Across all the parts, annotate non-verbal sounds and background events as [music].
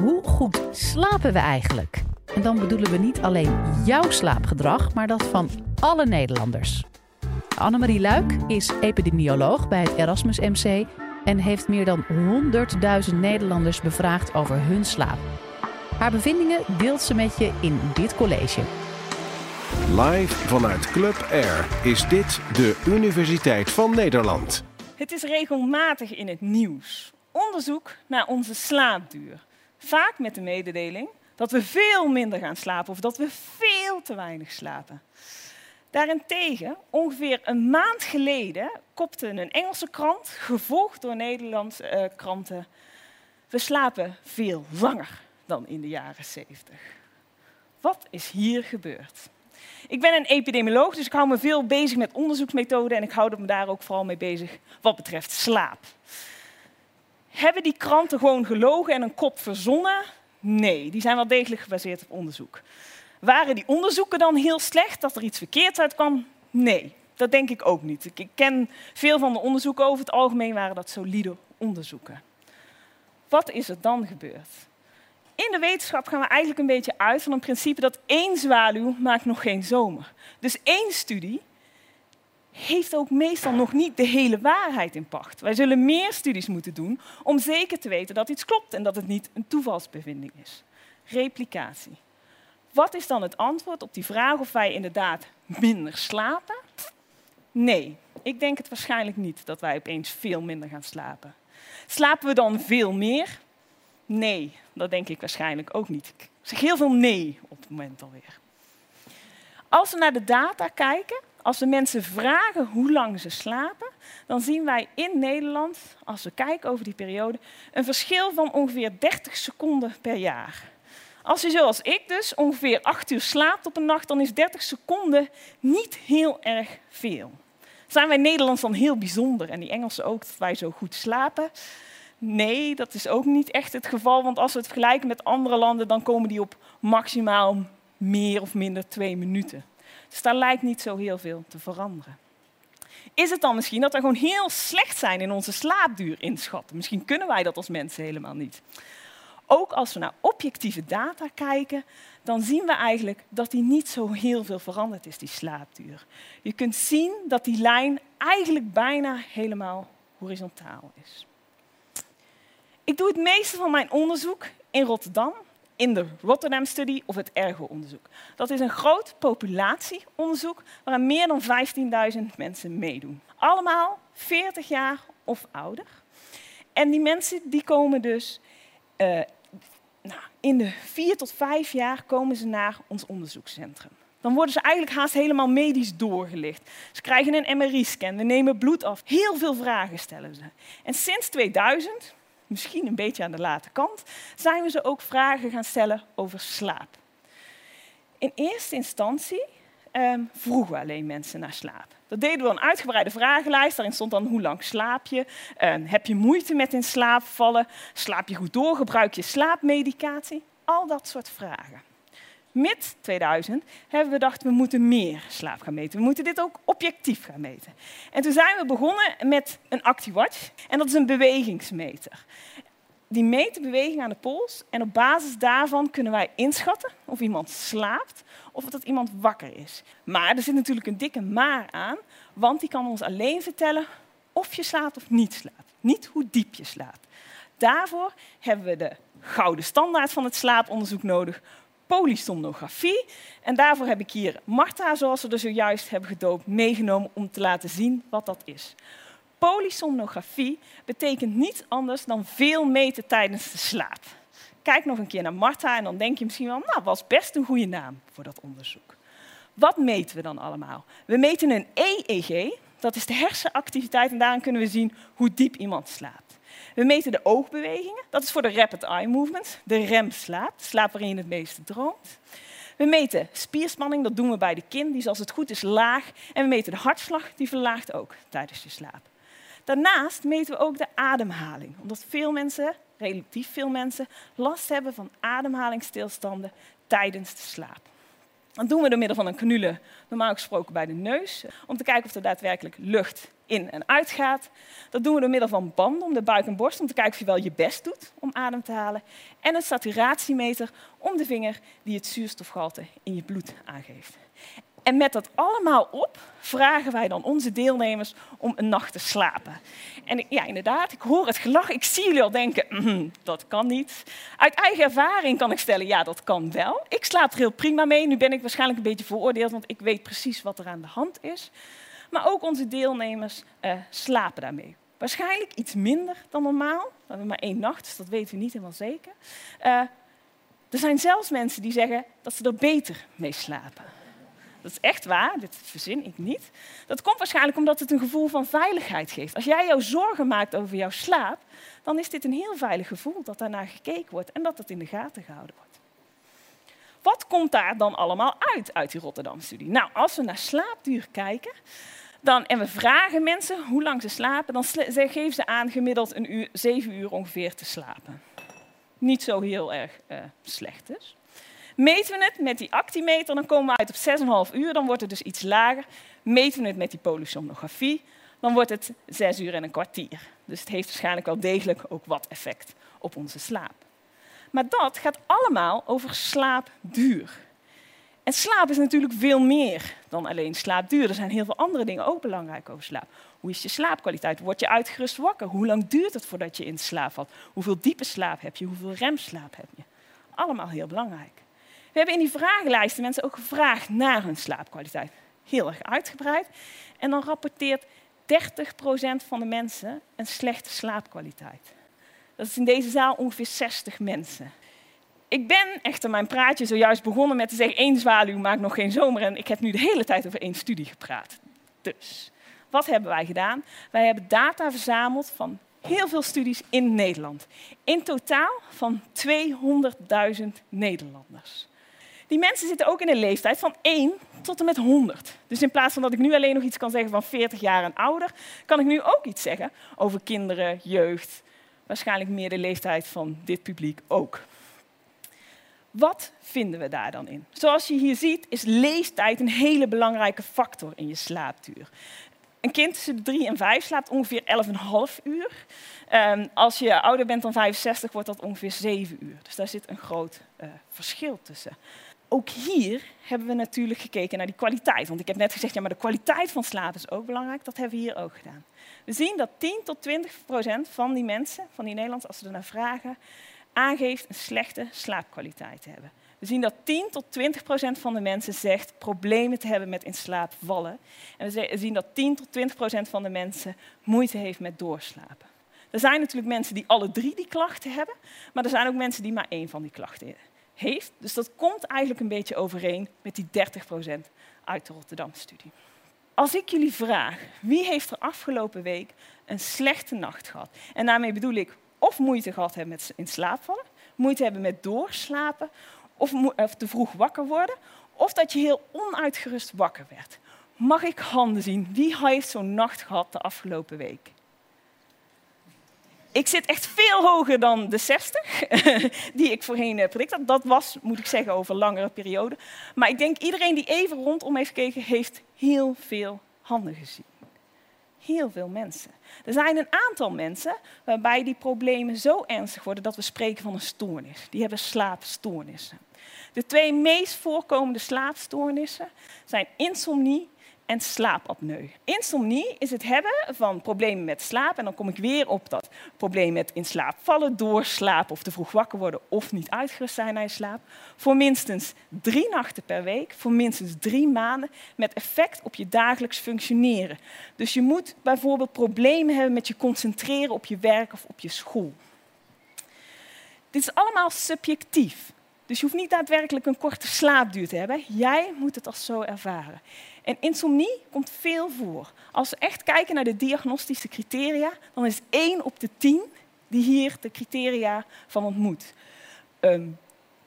Hoe goed slapen we eigenlijk? En dan bedoelen we niet alleen jouw slaapgedrag, maar dat van alle Nederlanders. Annemarie Luik is epidemioloog bij het Erasmus MC en heeft meer dan 100.000 Nederlanders bevraagd over hun slaap. Haar bevindingen deelt ze met je in dit college. Live vanuit Club Air is dit de Universiteit van Nederland. Het is regelmatig in het nieuws. Onderzoek naar onze slaapduur. Vaak met de mededeling dat we veel minder gaan slapen of dat we veel te weinig slapen. Daarentegen, ongeveer een maand geleden, kopte een Engelse krant, gevolgd door Nederlandse uh, kranten, we slapen veel langer dan in de jaren 70. Wat is hier gebeurd? Ik ben een epidemioloog, dus ik hou me veel bezig met onderzoeksmethoden en ik hou me daar ook vooral mee bezig wat betreft slaap. Hebben die kranten gewoon gelogen en een kop verzonnen? Nee, die zijn wel degelijk gebaseerd op onderzoek. Waren die onderzoeken dan heel slecht, dat er iets verkeerds uitkwam? Nee, dat denk ik ook niet. Ik ken veel van de onderzoeken, over het algemeen waren dat solide onderzoeken. Wat is er dan gebeurd? In de wetenschap gaan we eigenlijk een beetje uit van een principe dat één zwaluw maakt nog geen zomer. Dus één studie heeft ook meestal nog niet de hele waarheid in pacht. Wij zullen meer studies moeten doen om zeker te weten dat iets klopt en dat het niet een toevalsbevinding is. Replicatie. Wat is dan het antwoord op die vraag of wij inderdaad minder slapen? Nee, ik denk het waarschijnlijk niet dat wij opeens veel minder gaan slapen. Slapen we dan veel meer? Nee, dat denk ik waarschijnlijk ook niet. Ik zeg heel veel nee op het moment alweer. Als we naar de data kijken, als we mensen vragen hoe lang ze slapen, dan zien wij in Nederland, als we kijken over die periode, een verschil van ongeveer 30 seconden per jaar. Als je zoals ik dus ongeveer 8 uur slaapt op een nacht, dan is 30 seconden niet heel erg veel. Zijn wij Nederlands dan heel bijzonder en die Engelsen ook, dat wij zo goed slapen? Nee, dat is ook niet echt het geval, want als we het vergelijken met andere landen, dan komen die op maximaal meer of minder twee minuten. Dus daar lijkt niet zo heel veel te veranderen. Is het dan misschien dat we gewoon heel slecht zijn in onze slaapduur inschatten? Misschien kunnen wij dat als mensen helemaal niet. Ook als we naar objectieve data kijken, dan zien we eigenlijk dat die niet zo heel veel veranderd is, die slaapduur. Je kunt zien dat die lijn eigenlijk bijna helemaal horizontaal is. Ik doe het meeste van mijn onderzoek in Rotterdam, in de Rotterdam Study of het Ergo-onderzoek. Dat is een groot populatieonderzoek waaraan meer dan 15.000 mensen meedoen. Allemaal 40 jaar of ouder. En die mensen die komen dus uh, nou, in de vier tot vijf jaar komen ze naar ons onderzoekscentrum. Dan worden ze eigenlijk haast helemaal medisch doorgelicht. Ze krijgen een MRI-scan, we nemen bloed af. Heel veel vragen stellen ze. En sinds 2000 misschien een beetje aan de late kant, zijn we ze ook vragen gaan stellen over slaap. In eerste instantie um, vroegen we alleen mensen naar slaap. Dat deden we een uitgebreide vragenlijst. Daarin stond dan hoe lang slaap je? Um, heb je moeite met in slaap vallen? Slaap je goed door? Gebruik je slaapmedicatie? Al dat soort vragen mid 2000 hebben we gedacht, we moeten meer slaap gaan meten. We moeten dit ook objectief gaan meten. En toen zijn we begonnen met een ActiWatch. En dat is een bewegingsmeter. Die meet de beweging aan de pols. En op basis daarvan kunnen wij inschatten of iemand slaapt of dat iemand wakker is. Maar er zit natuurlijk een dikke maar aan, want die kan ons alleen vertellen of je slaapt of niet slaapt. Niet hoe diep je slaapt. Daarvoor hebben we de gouden standaard van het slaaponderzoek nodig polysomnografie. En daarvoor heb ik hier Marta, zoals we er zojuist hebben gedoopt, meegenomen om te laten zien wat dat is. Polysomnografie betekent niets anders dan veel meten tijdens de slaap. Kijk nog een keer naar Marta en dan denk je misschien wel, nou, was best een goede naam voor dat onderzoek. Wat meten we dan allemaal? We meten een EEG, dat is de hersenactiviteit en daarin kunnen we zien hoe diep iemand slaapt. We meten de oogbewegingen. Dat is voor de rapid eye movement, de remslaap, de slaap waarin je het meeste droomt. We meten spierspanning, dat doen we bij de kin, die is als het goed is laag. En we meten de hartslag, die verlaagt ook tijdens je slaap. Daarnaast meten we ook de ademhaling, omdat veel mensen, relatief veel mensen, last hebben van ademhalingsstilstanden tijdens de slaap. Dat doen we door middel van een canule, normaal gesproken bij de neus, om te kijken of er daadwerkelijk lucht in en uit gaat. Dat doen we door middel van banden om de buik en borst, om te kijken of je wel je best doet om adem te halen. En een saturatiemeter om de vinger die het zuurstofgehalte in je bloed aangeeft. En met dat allemaal op vragen wij dan onze deelnemers om een nacht te slapen. En ja, inderdaad, ik hoor het gelach. Ik zie jullie al denken, mm, dat kan niet. Uit eigen ervaring kan ik stellen, ja, dat kan wel. Ik slaap er heel prima mee. Nu ben ik waarschijnlijk een beetje veroordeeld, want ik weet precies wat er aan de hand is. Maar ook onze deelnemers uh, slapen daarmee. Waarschijnlijk iets minder dan normaal. We hebben maar één nacht, dus dat weten we niet helemaal zeker. Uh, er zijn zelfs mensen die zeggen dat ze er beter mee slapen. Dat is echt waar, dit verzin ik niet. Dat komt waarschijnlijk omdat het een gevoel van veiligheid geeft. Als jij jou zorgen maakt over jouw slaap, dan is dit een heel veilig gevoel dat daarnaar gekeken wordt en dat het in de gaten gehouden wordt. Wat komt daar dan allemaal uit, uit die Rotterdam-studie? Nou, als we naar slaapduur kijken, dan, en we vragen mensen hoe lang ze slapen, dan geven ze aan gemiddeld een uur, zeven uur ongeveer te slapen. Niet zo heel erg uh, slecht dus. Meten we het met die actimeter, dan komen we uit op 6,5 uur, dan wordt het dus iets lager. Meten we het met die polysomnografie, dan wordt het 6 uur en een kwartier. Dus het heeft waarschijnlijk wel degelijk ook wat effect op onze slaap. Maar dat gaat allemaal over slaapduur. En slaap is natuurlijk veel meer dan alleen slaapduur. Er zijn heel veel andere dingen ook belangrijk over slaap. Hoe is je slaapkwaliteit? Word je uitgerust wakker? Hoe lang duurt het voordat je in slaap valt? Hoeveel diepe slaap heb je? Hoeveel remslaap heb je? Allemaal heel belangrijk. We hebben in die vragenlijsten mensen ook gevraagd naar hun slaapkwaliteit. Heel erg uitgebreid. En dan rapporteert 30% van de mensen een slechte slaapkwaliteit. Dat is in deze zaal ongeveer 60 mensen. Ik ben echter mijn praatje zojuist begonnen met te zeggen: één zwaluw maakt nog geen zomer. En ik heb nu de hele tijd over één studie gepraat. Dus, wat hebben wij gedaan? Wij hebben data verzameld van heel veel studies in Nederland. In totaal van 200.000 Nederlanders. Die mensen zitten ook in een leeftijd van 1 tot en met 100. Dus in plaats van dat ik nu alleen nog iets kan zeggen van 40 jaar en ouder, kan ik nu ook iets zeggen over kinderen, jeugd, waarschijnlijk meer de leeftijd van dit publiek ook. Wat vinden we daar dan in? Zoals je hier ziet is leeftijd een hele belangrijke factor in je slaapduur. Een kind tussen de 3 en 5 slaapt ongeveer 11,5 uur. Um, als je ouder bent dan 65 wordt dat ongeveer 7 uur. Dus daar zit een groot uh, verschil tussen ook hier hebben we natuurlijk gekeken naar die kwaliteit. Want ik heb net gezegd, ja, maar de kwaliteit van slaap is ook belangrijk. Dat hebben we hier ook gedaan. We zien dat 10 tot 20 procent van die mensen, van die Nederlanders, als ze ernaar vragen, aangeeft een slechte slaapkwaliteit te hebben. We zien dat 10 tot 20 procent van de mensen zegt problemen te hebben met in slaap vallen. En we zien dat 10 tot 20 procent van de mensen moeite heeft met doorslapen. Er zijn natuurlijk mensen die alle drie die klachten hebben, maar er zijn ook mensen die maar één van die klachten hebben heeft. Dus dat komt eigenlijk een beetje overeen met die 30% uit de Rotterdam-studie. Als ik jullie vraag, wie heeft er afgelopen week een slechte nacht gehad? En daarmee bedoel ik of moeite gehad hebben met in slaap vallen, moeite hebben met doorslapen, of, of te vroeg wakker worden, of dat je heel onuitgerust wakker werd. Mag ik handen zien? Wie heeft zo'n nacht gehad de afgelopen week? Ik zit echt veel hoger dan de 60 [laughs] die ik voorheen uh, predikt had. Dat was, moet ik zeggen, over langere periode. Maar ik denk iedereen die even rondom heeft gekeken, heeft heel veel handen gezien. Heel veel mensen. Er zijn een aantal mensen waarbij die problemen zo ernstig worden dat we spreken van een stoornis. Die hebben slaapstoornissen. De twee meest voorkomende slaapstoornissen zijn insomnie en slaapapneu. Insomnie is het hebben van problemen met slaap. En dan kom ik weer op dat probleem met in slaap vallen, doorslapen of te vroeg wakker worden of niet uitgerust zijn naar je slaap. Voor minstens drie nachten per week, voor minstens drie maanden, met effect op je dagelijks functioneren. Dus je moet bijvoorbeeld problemen hebben met je concentreren op je werk of op je school. Dit is allemaal subjectief. Dus je hoeft niet daadwerkelijk een korte slaapduur te hebben. Jij moet het als zo ervaren. En insomnie komt veel voor. Als we echt kijken naar de diagnostische criteria, dan is 1 op de 10 die hier de criteria van ontmoet. Um,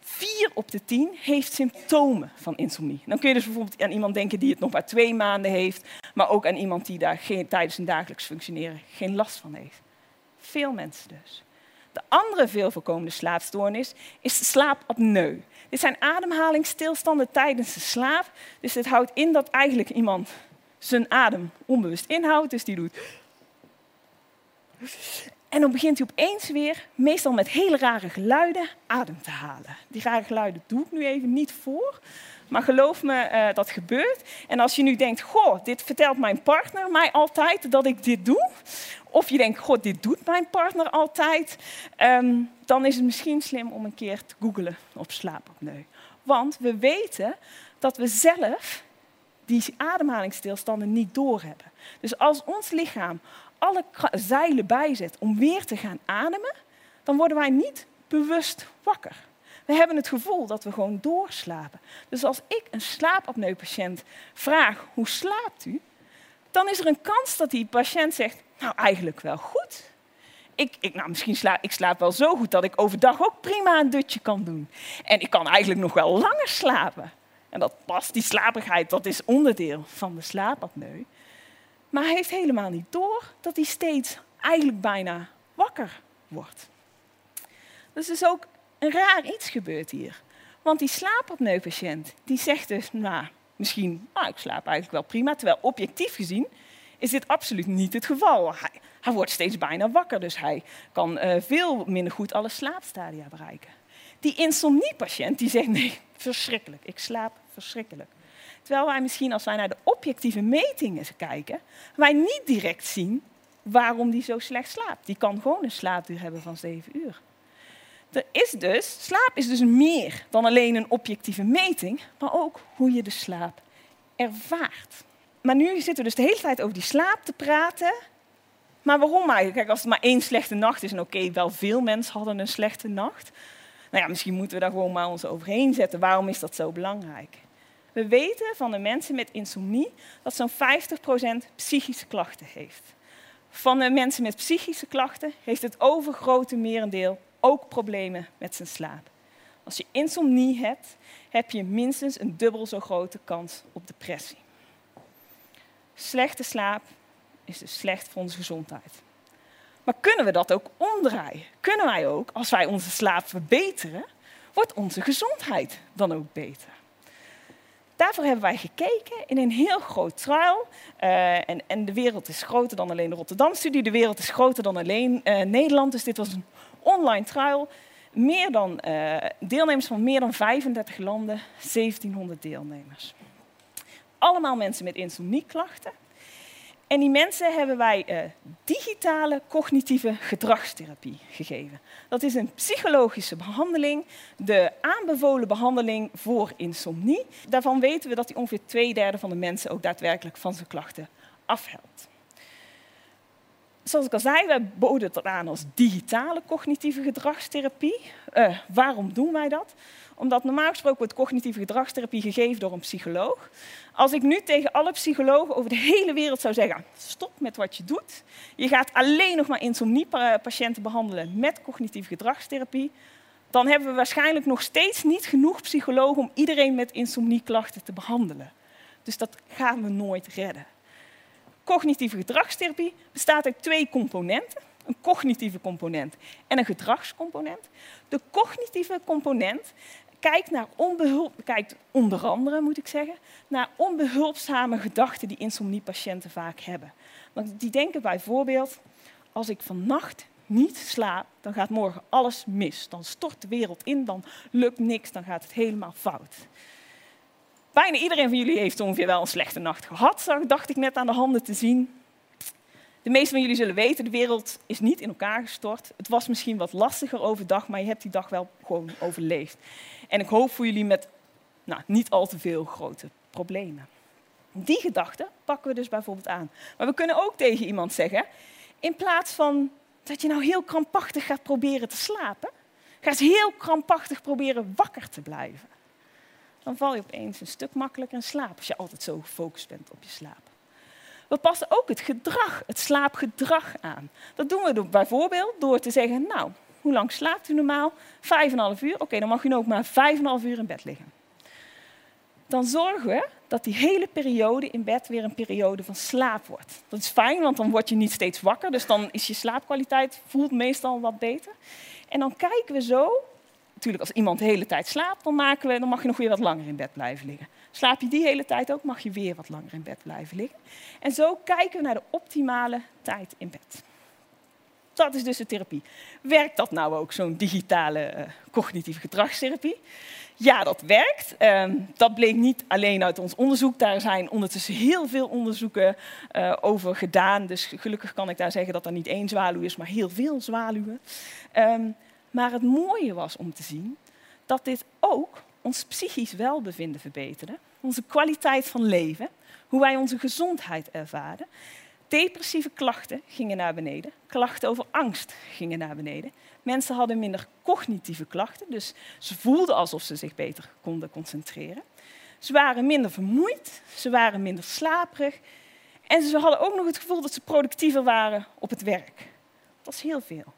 4 op de 10 heeft symptomen van insomnie. Dan kun je dus bijvoorbeeld aan iemand denken die het nog maar twee maanden heeft, maar ook aan iemand die daar geen, tijdens zijn dagelijks functioneren geen last van heeft. Veel mensen dus. De andere veel voorkomende slaapstoornis is slaapapneu. Dit zijn ademhalingsstilstanden tijdens de slaap. Dus dit houdt in dat eigenlijk iemand zijn adem onbewust inhoudt. Dus die doet. En dan begint hij opeens weer, meestal met hele rare geluiden, adem te halen. Die rare geluiden doe ik nu even niet voor. Maar geloof me, uh, dat gebeurt. En als je nu denkt, goh, dit vertelt mijn partner mij altijd dat ik dit doe. Of je denkt, goh, dit doet mijn partner altijd. Um, dan is het misschien slim om een keer te googlen op slaapapneu. Want we weten dat we zelf die ademhalingsstilstanden niet doorhebben. Dus als ons lichaam alle zeilen bijzet om weer te gaan ademen, dan worden wij niet bewust wakker. We hebben het gevoel dat we gewoon doorslapen. Dus als ik een slaapapneupatiënt vraag, hoe slaapt u? Dan is er een kans dat die patiënt zegt, nou eigenlijk wel goed. Ik, ik, nou, misschien slaap ik slaap wel zo goed dat ik overdag ook prima een dutje kan doen. En ik kan eigenlijk nog wel langer slapen. En dat past, die slaperigheid, dat is onderdeel van de slaapapneu. Maar hij heeft helemaal niet door dat hij steeds eigenlijk bijna wakker wordt. Dus is ook een raar iets gebeurt hier. Want die slaapapneupatiënt, die zegt dus, nou, misschien, nou, ik slaap eigenlijk wel prima. Terwijl objectief gezien is dit absoluut niet het geval. Hij, hij wordt steeds bijna wakker, dus hij kan uh, veel minder goed alle slaapstadia bereiken. Die insomniepatiënt, die zegt, nee, verschrikkelijk, ik slaap verschrikkelijk. Terwijl wij misschien, als wij naar de objectieve metingen kijken, wij niet direct zien waarom die zo slecht slaapt. Die kan gewoon een slaapuur hebben van 7 uur. Er is dus, slaap is dus meer dan alleen een objectieve meting, maar ook hoe je de slaap ervaart. Maar nu zitten we dus de hele tijd over die slaap te praten. Maar waarom eigenlijk? Kijk, als het maar één slechte nacht is, en oké, wel veel mensen hadden een slechte nacht. Nou ja, misschien moeten we daar gewoon maar ons overheen zetten. Waarom is dat zo belangrijk? We weten van de mensen met insomnie dat zo'n 50% psychische klachten heeft. Van de mensen met psychische klachten heeft het overgrote merendeel ook problemen met zijn slaap. Als je insomnie hebt, heb je minstens een dubbel zo grote kans op depressie. Slechte slaap is dus slecht voor onze gezondheid. Maar kunnen we dat ook omdraaien? Kunnen wij ook, als wij onze slaap verbeteren, wordt onze gezondheid dan ook beter? Daarvoor hebben wij gekeken in een heel groot trial. Uh, en, en, de wereld is groter dan alleen de Rotterdam-studie. De wereld is groter dan alleen uh, Nederland. Dus dit was een online trial. Meer dan, uh, deelnemers van meer dan 35 landen, 1700 deelnemers. Allemaal mensen met insomnieklachten. En die mensen hebben wij uh, digitale cognitieve gedragstherapie gegeven. Dat is een psychologische behandeling, de aanbevolen behandeling voor insomnie. Daarvan weten we dat die ongeveer twee derde van de mensen ook daadwerkelijk van zijn klachten afhelpt zoals ik al zei, we boden het aan als digitale cognitieve gedragstherapie. Uh, waarom doen wij dat? Omdat normaal gesproken wordt cognitieve gedragstherapie gegeven door een psycholoog. Als ik nu tegen alle psychologen over de hele wereld zou zeggen: stop met wat je doet. Je gaat alleen nog maar insomniepatiënten behandelen met cognitieve gedragstherapie. Dan hebben we waarschijnlijk nog steeds niet genoeg psychologen om iedereen met insomnieklachten te behandelen. Dus dat gaan we nooit redden. Cognitieve gedragstherapie bestaat uit twee componenten. Een cognitieve component en een gedragscomponent. De cognitieve component kijkt, naar kijkt onder andere, moet ik zeggen, naar onbehulpzame gedachten die insomniepatiënten vaak hebben. Want die denken bijvoorbeeld, als ik vannacht niet slaap, dan gaat morgen alles mis. Dan stort de wereld in, dan lukt niks, dan gaat het helemaal fout. Bijna iedereen van jullie heeft ongeveer wel een slechte nacht gehad, dacht ik net aan de handen te zien. De meesten van jullie zullen weten, de wereld is niet in elkaar gestort. Het was misschien wat lastiger overdag, maar je hebt die dag wel gewoon overleefd. En ik hoop voor jullie met nou, niet al te veel grote problemen. Die gedachte pakken we dus bijvoorbeeld aan. Maar we kunnen ook tegen iemand zeggen, in plaats van dat je nou heel krampachtig gaat proberen te slapen, ga eens heel krampachtig proberen wakker te blijven dan val je opeens een stuk makkelijker in slaap als je altijd zo gefocust bent op je slaap. We passen ook het gedrag, het slaapgedrag aan. Dat doen we bijvoorbeeld door te zeggen, nou, hoe lang slaapt u normaal? Vijf en een half uur. Oké, dan mag u ook maar vijf en een half uur in bed liggen. dan zorgen we dat die hele periode in bed weer een periode van slaap wordt. Dat is fijn, want dan word je niet steeds wakker, dus dan is je slaapkwaliteit voelt meestal wat beter. En dan kijken we zo, natuurlijk als iemand de hele tijd slaapt, dan, maken we, dan mag je nog weer wat langer in bed blijven liggen. Slaap je die hele tijd ook, mag je weer wat langer in bed blijven liggen. En zo kijken we naar de optimale tijd in bed. Dat is dus de therapie. Werkt dat nou ook, zo'n digitale uh, cognitieve gedragstherapie? Ja, dat werkt. Uh, dat bleek niet alleen uit ons onderzoek. Daar zijn ondertussen heel veel onderzoeken uh, over gedaan. Dus gelukkig kan ik daar zeggen dat er niet één zwaluw is, maar heel veel zwaluwen. Um, maar het mooie was om te zien dat dit ook ons psychisch welbevinden verbeterde, onze kwaliteit van leven, hoe wij onze gezondheid ervaren. Depressieve klachten gingen naar beneden, klachten over angst gingen naar beneden. Mensen hadden minder cognitieve klachten, dus ze voelden alsof ze zich beter konden concentreren. Ze waren minder vermoeid, ze waren minder slaperig en ze hadden ook nog het gevoel dat ze productiever waren op het werk. Dat is heel veel.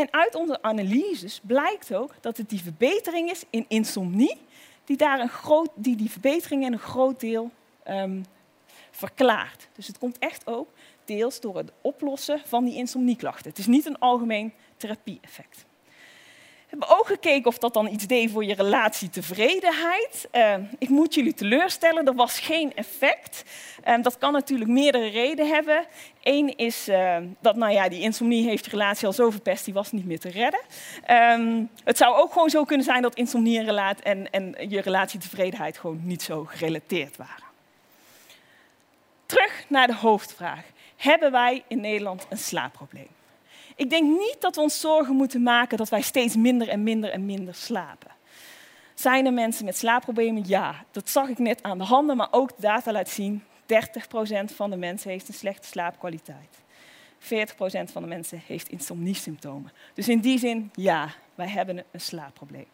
En uit onze analyses blijkt ook dat het die verbetering is in insomnie, die, daar een groot, die, die verbetering in een groot deel um, verklaart. Dus het komt echt ook deels door het oplossen van die insomnieklachten. Het is niet een algemeen therapie-effect. Hebben ook gekeken of dat dan iets deed voor je relatietevredenheid. Uh, ik moet jullie teleurstellen, er was geen effect. Uh, dat kan natuurlijk meerdere redenen hebben. Eén is uh, dat nou ja, die insomnie heeft je relatie al zo verpest, die was niet meer te redden. Um, het zou ook gewoon zo kunnen zijn dat insomnie en, en, en je relatietevredenheid gewoon niet zo gerelateerd waren. Terug naar de hoofdvraag. Hebben wij in Nederland een slaapprobleem? Ik denk niet dat we ons zorgen moeten maken dat wij steeds minder en minder en minder slapen. Zijn er mensen met slaapproblemen? Ja, dat zag ik net aan de handen, maar ook de data laat zien, 30% van de mensen heeft een slechte slaapkwaliteit. 40% van de mensen heeft insomniesymptomen. Dus in die zin, ja, wij hebben een slaapprobleem.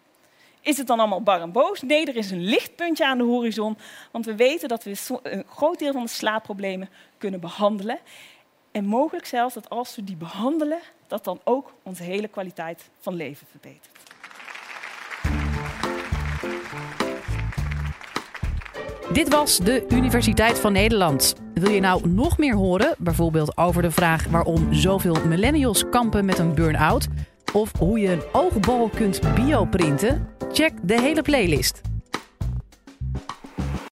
Is het dan allemaal bar en boos? Nee, er is een lichtpuntje aan de horizon, want we weten dat we een groot deel van de slaapproblemen kunnen behandelen. En mogelijk zelfs dat als we die behandelen, dat dan ook onze hele kwaliteit van leven verbetert. Dit was de Universiteit van Nederland. Wil je nou nog meer horen, bijvoorbeeld over de vraag waarom zoveel millennials kampen met een burn-out? Of hoe je een oogbal kunt bioprinten? Check de hele playlist.